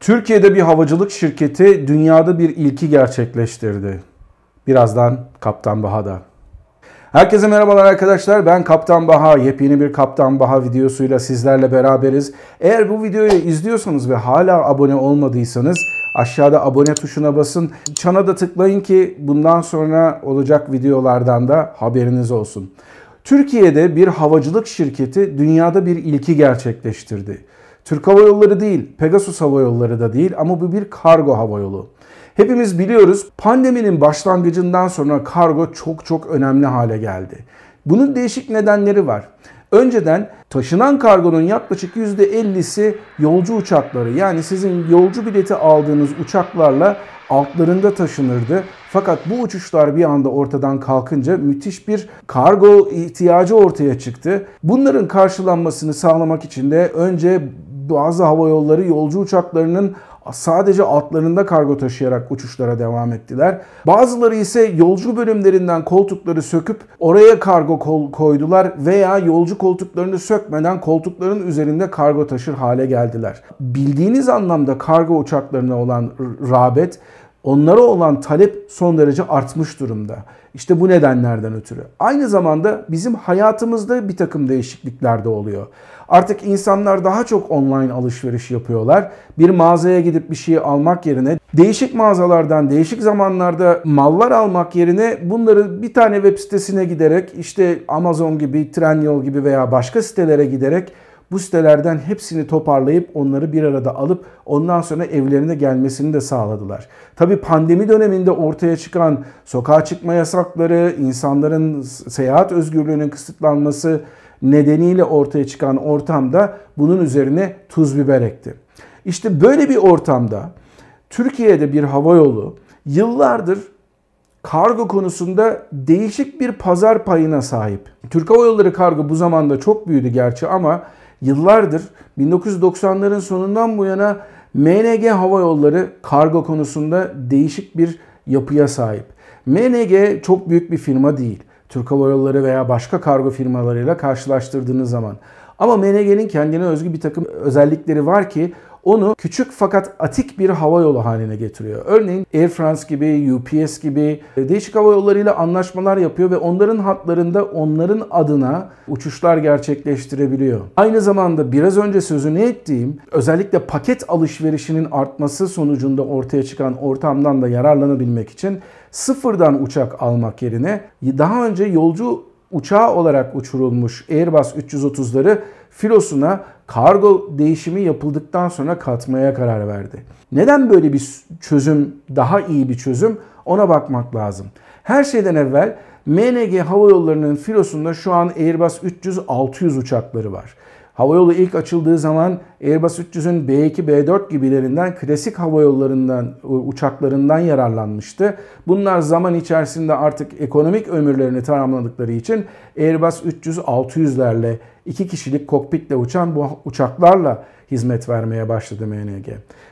Türkiye'de bir havacılık şirketi dünyada bir ilki gerçekleştirdi. Birazdan Kaptan Baha'da. Herkese merhabalar arkadaşlar. Ben Kaptan Baha. Yepyeni bir Kaptan Baha videosuyla sizlerle beraberiz. Eğer bu videoyu izliyorsanız ve hala abone olmadıysanız aşağıda abone tuşuna basın. Çana da tıklayın ki bundan sonra olacak videolardan da haberiniz olsun. Türkiye'de bir havacılık şirketi dünyada bir ilki gerçekleştirdi. Türk Hava Yolları değil, Pegasus Hava Yolları da değil ama bu bir kargo hava yolu. Hepimiz biliyoruz pandeminin başlangıcından sonra kargo çok çok önemli hale geldi. Bunun değişik nedenleri var. Önceden taşınan kargonun yaklaşık %50'si yolcu uçakları yani sizin yolcu bileti aldığınız uçaklarla altlarında taşınırdı. Fakat bu uçuşlar bir anda ortadan kalkınca müthiş bir kargo ihtiyacı ortaya çıktı. Bunların karşılanmasını sağlamak için de önce bazı hava yolları yolcu uçaklarının sadece altlarında kargo taşıyarak uçuşlara devam ettiler. Bazıları ise yolcu bölümlerinden koltukları söküp oraya kargo koydular veya yolcu koltuklarını sökmeden koltukların üzerinde kargo taşır hale geldiler. Bildiğiniz anlamda kargo uçaklarına olan rağbet onlara olan talep son derece artmış durumda. İşte bu nedenlerden ötürü. Aynı zamanda bizim hayatımızda bir takım değişiklikler de oluyor. Artık insanlar daha çok online alışveriş yapıyorlar. Bir mağazaya gidip bir şeyi almak yerine değişik mağazalardan değişik zamanlarda mallar almak yerine bunları bir tane web sitesine giderek işte Amazon gibi, Trendyol gibi veya başka sitelere giderek bu sitelerden hepsini toparlayıp onları bir arada alıp ondan sonra evlerine gelmesini de sağladılar. Tabi pandemi döneminde ortaya çıkan sokağa çıkma yasakları, insanların seyahat özgürlüğünün kısıtlanması nedeniyle ortaya çıkan ortamda bunun üzerine tuz biber ekti. İşte böyle bir ortamda Türkiye'de bir hava yolu yıllardır kargo konusunda değişik bir pazar payına sahip. Türk Hava Yolları kargo bu zamanda çok büyüdü gerçi ama yıllardır 1990'ların sonundan bu yana MNG Hava Yolları kargo konusunda değişik bir yapıya sahip. MNG çok büyük bir firma değil. Türk Hava Yolları veya başka kargo firmalarıyla karşılaştırdığınız zaman. Ama MNG'nin kendine özgü bir takım özellikleri var ki onu küçük fakat atik bir hava yolu haline getiriyor. Örneğin Air France gibi, UPS gibi değişik hava yollarıyla anlaşmalar yapıyor ve onların hatlarında onların adına uçuşlar gerçekleştirebiliyor. Aynı zamanda biraz önce sözünü ettiğim özellikle paket alışverişinin artması sonucunda ortaya çıkan ortamdan da yararlanabilmek için sıfırdan uçak almak yerine daha önce yolcu uçağı olarak uçurulmuş Airbus 330'ları filosuna kargo değişimi yapıldıktan sonra katmaya karar verdi. Neden böyle bir çözüm daha iyi bir çözüm ona bakmak lazım. Her şeyden evvel MNG Hava Yolları'nın filosunda şu an Airbus 300-600 uçakları var. Havayolu ilk açıldığı zaman Airbus 300'ün B2, B4 gibilerinden klasik hava yollarından, uçaklarından yararlanmıştı. Bunlar zaman içerisinde artık ekonomik ömürlerini tamamladıkları için Airbus 300-600'lerle iki kişilik kokpitle uçan bu uçaklarla hizmet vermeye başladı MNG.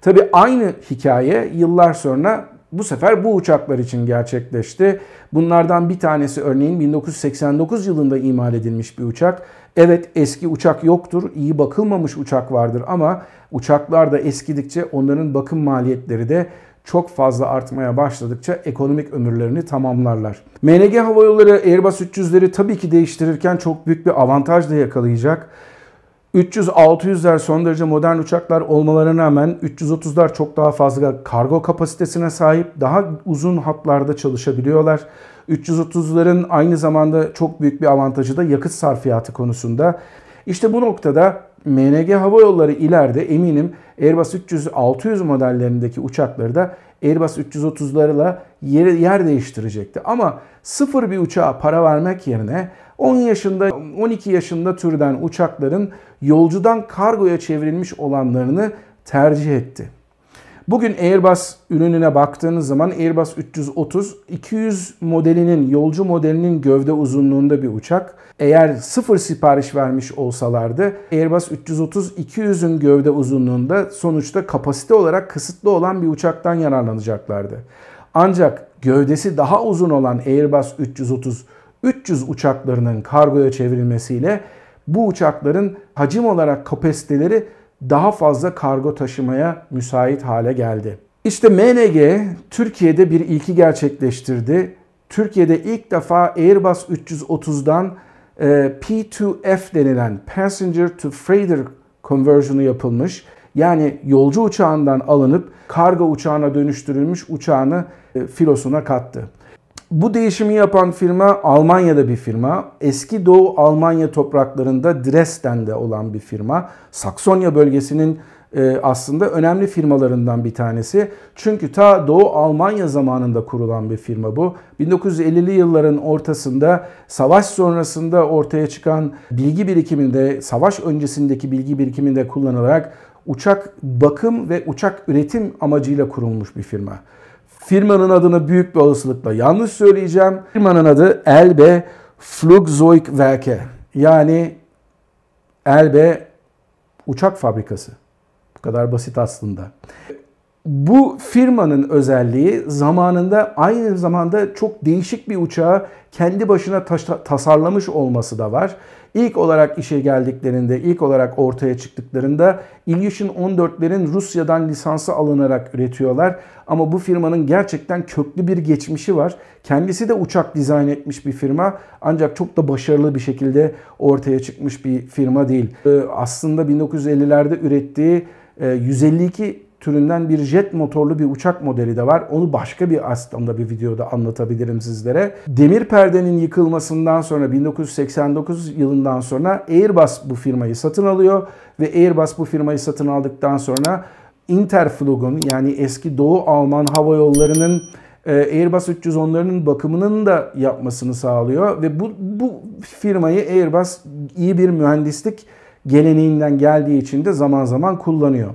Tabi aynı hikaye yıllar sonra bu sefer bu uçaklar için gerçekleşti. Bunlardan bir tanesi örneğin 1989 yılında imal edilmiş bir uçak. Evet eski uçak yoktur, iyi bakılmamış uçak vardır ama uçaklar da eskidikçe onların bakım maliyetleri de çok fazla artmaya başladıkça ekonomik ömürlerini tamamlarlar. MNG Hava Yolları Airbus 300'leri tabii ki değiştirirken çok büyük bir avantaj da yakalayacak. 300-600'ler son derece modern uçaklar olmalarına rağmen 330'lar çok daha fazla kargo kapasitesine sahip, daha uzun hatlarda çalışabiliyorlar. 330'ların aynı zamanda çok büyük bir avantajı da yakıt sarfiyatı konusunda. İşte bu noktada MNG Hava Yolları ileride eminim Airbus 300-600 modellerindeki uçakları da Airbus 330'larla yer, yer değiştirecekti. Ama sıfır bir uçağa para vermek yerine 10 yaşında 12 yaşında türden uçakların yolcudan kargoya çevrilmiş olanlarını tercih etti. Bugün Airbus ürününe baktığınız zaman Airbus 330 200 modelinin yolcu modelinin gövde uzunluğunda bir uçak. Eğer sıfır sipariş vermiş olsalardı Airbus 330 200'ün gövde uzunluğunda sonuçta kapasite olarak kısıtlı olan bir uçaktan yararlanacaklardı. Ancak gövdesi daha uzun olan Airbus 330 300 uçaklarının kargoya çevrilmesiyle bu uçakların hacim olarak kapasiteleri daha fazla kargo taşımaya müsait hale geldi. İşte MNG Türkiye'de bir ilki gerçekleştirdi. Türkiye'de ilk defa Airbus 330'dan e, P2F denilen Passenger to Freighter conversion'ı yapılmış. Yani yolcu uçağından alınıp kargo uçağına dönüştürülmüş uçağını e, filosuna kattı. Bu değişimi yapan firma Almanya'da bir firma. Eski Doğu Almanya topraklarında Dresden'de olan bir firma. Saksonya bölgesinin e, aslında önemli firmalarından bir tanesi. Çünkü ta Doğu Almanya zamanında kurulan bir firma bu. 1950'li yılların ortasında savaş sonrasında ortaya çıkan bilgi birikiminde, savaş öncesindeki bilgi birikiminde kullanılarak uçak bakım ve uçak üretim amacıyla kurulmuş bir firma. Firmanın adını büyük bir olasılıkla yanlış söyleyeceğim. Firmanın adı Elbe Flugzeugwerke. Yani Elbe uçak fabrikası. Bu kadar basit aslında. Bu firmanın özelliği zamanında aynı zamanda çok değişik bir uçağı kendi başına tasarlamış olması da var. İlk olarak işe geldiklerinde, ilk olarak ortaya çıktıklarında Ilyushin 14'lerin Rusya'dan lisansı alınarak üretiyorlar. Ama bu firmanın gerçekten köklü bir geçmişi var. Kendisi de uçak dizayn etmiş bir firma ancak çok da başarılı bir şekilde ortaya çıkmış bir firma değil. Ee, aslında 1950'lerde ürettiği 152 e, türünden bir jet motorlu bir uçak modeli de var. Onu başka bir aslında bir videoda anlatabilirim sizlere. Demir perdenin yıkılmasından sonra 1989 yılından sonra Airbus bu firmayı satın alıyor ve Airbus bu firmayı satın aldıktan sonra Interflug'un yani eski Doğu Alman hava yollarının e, Airbus 310'larının bakımının da yapmasını sağlıyor ve bu, bu firmayı Airbus iyi bir mühendislik geleneğinden geldiği için de zaman zaman kullanıyor.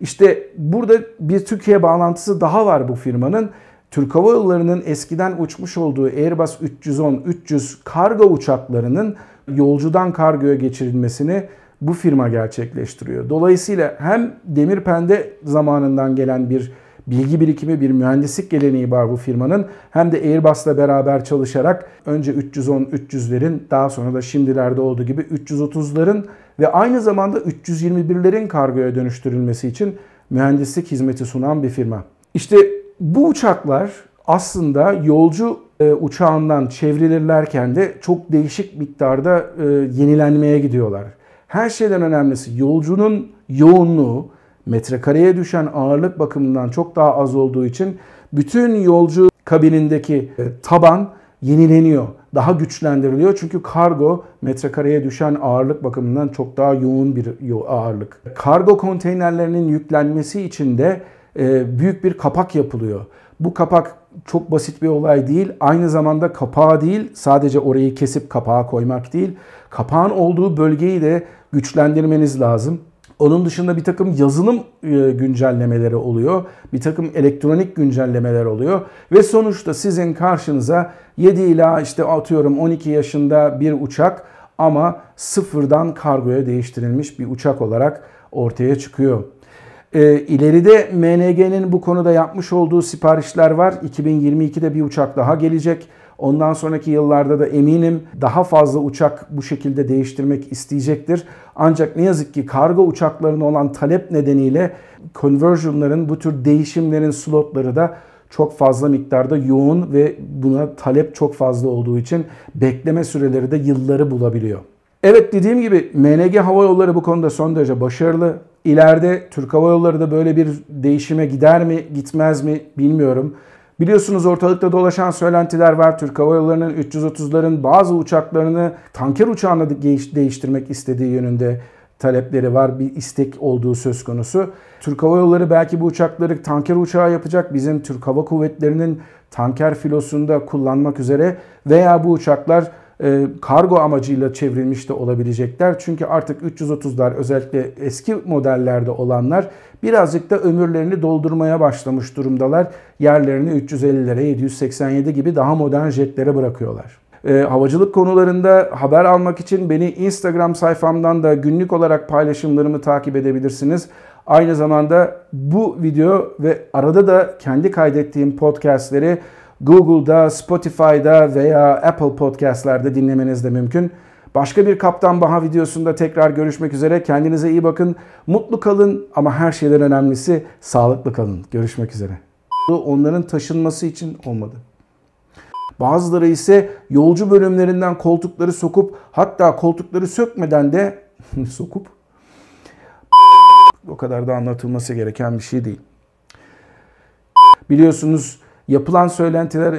İşte burada bir Türkiye bağlantısı daha var bu firmanın. Türk Hava Yolları'nın eskiden uçmuş olduğu Airbus 310-300 kargo uçaklarının yolcudan kargoya geçirilmesini bu firma gerçekleştiriyor. Dolayısıyla hem demir pende zamanından gelen bir bilgi birikimi, bir mühendislik geleneği var bu firmanın. Hem de Airbus'la beraber çalışarak önce 310-300'lerin daha sonra da şimdilerde olduğu gibi 330'ların ve aynı zamanda 321'lerin kargoya dönüştürülmesi için mühendislik hizmeti sunan bir firma. İşte bu uçaklar aslında yolcu e, uçağından çevrilirlerken de çok değişik miktarda e, yenilenmeye gidiyorlar. Her şeyden önemlisi yolcunun yoğunluğu metrekareye düşen ağırlık bakımından çok daha az olduğu için bütün yolcu kabinindeki e, taban yenileniyor, daha güçlendiriliyor. Çünkü kargo metrekareye düşen ağırlık bakımından çok daha yoğun bir ağırlık. Kargo konteynerlerinin yüklenmesi için de e, büyük bir kapak yapılıyor. Bu kapak çok basit bir olay değil. Aynı zamanda kapağı değil, sadece orayı kesip kapağa koymak değil. Kapağın olduğu bölgeyi de güçlendirmeniz lazım. Onun dışında bir takım yazılım e, güncellemeleri oluyor. Bir takım elektronik güncellemeler oluyor. Ve sonuçta sizin karşınıza 7 ila işte atıyorum 12 yaşında bir uçak ama sıfırdan kargoya değiştirilmiş bir uçak olarak ortaya çıkıyor. E, ileride MNG'nin bu konuda yapmış olduğu siparişler var. 2022'de bir uçak daha gelecek. Ondan sonraki yıllarda da eminim daha fazla uçak bu şekilde değiştirmek isteyecektir. Ancak ne yazık ki kargo uçaklarına olan talep nedeniyle conversion'ların bu tür değişimlerin slotları da çok fazla miktarda yoğun ve buna talep çok fazla olduğu için bekleme süreleri de yılları bulabiliyor. Evet dediğim gibi MNG Hava Yolları bu konuda son derece başarılı. İleride Türk Hava Yolları da böyle bir değişime gider mi gitmez mi bilmiyorum. Biliyorsunuz ortalıkta dolaşan söylentiler var. Türk Hava Yolları'nın 330'ların bazı uçaklarını tanker uçağına değiştirmek istediği yönünde talepleri var. Bir istek olduğu söz konusu. Türk Hava Yolları belki bu uçakları tanker uçağı yapacak. Bizim Türk Hava Kuvvetleri'nin tanker filosunda kullanmak üzere veya bu uçaklar kargo amacıyla çevrilmiş de olabilecekler. Çünkü artık 330'lar özellikle eski modellerde olanlar birazcık da ömürlerini doldurmaya başlamış durumdalar. Yerlerini 350'lere, 787 gibi daha modern jetlere bırakıyorlar. E, havacılık konularında haber almak için beni Instagram sayfamdan da günlük olarak paylaşımlarımı takip edebilirsiniz. Aynı zamanda bu video ve arada da kendi kaydettiğim podcastleri Google'da, Spotify'da veya Apple Podcast'larda dinlemeniz de mümkün. Başka bir Kaptan Baha videosunda tekrar görüşmek üzere. Kendinize iyi bakın. Mutlu kalın ama her şeyden önemlisi sağlıklı kalın. Görüşmek üzere. Onların taşınması için olmadı. Bazıları ise yolcu bölümlerinden koltukları sokup hatta koltukları sökmeden de sokup o kadar da anlatılması gereken bir şey değil. Biliyorsunuz yapılan söylentiler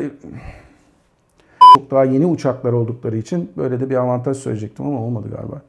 çok daha yeni uçaklar oldukları için böyle de bir avantaj söyleyecektim ama olmadı galiba.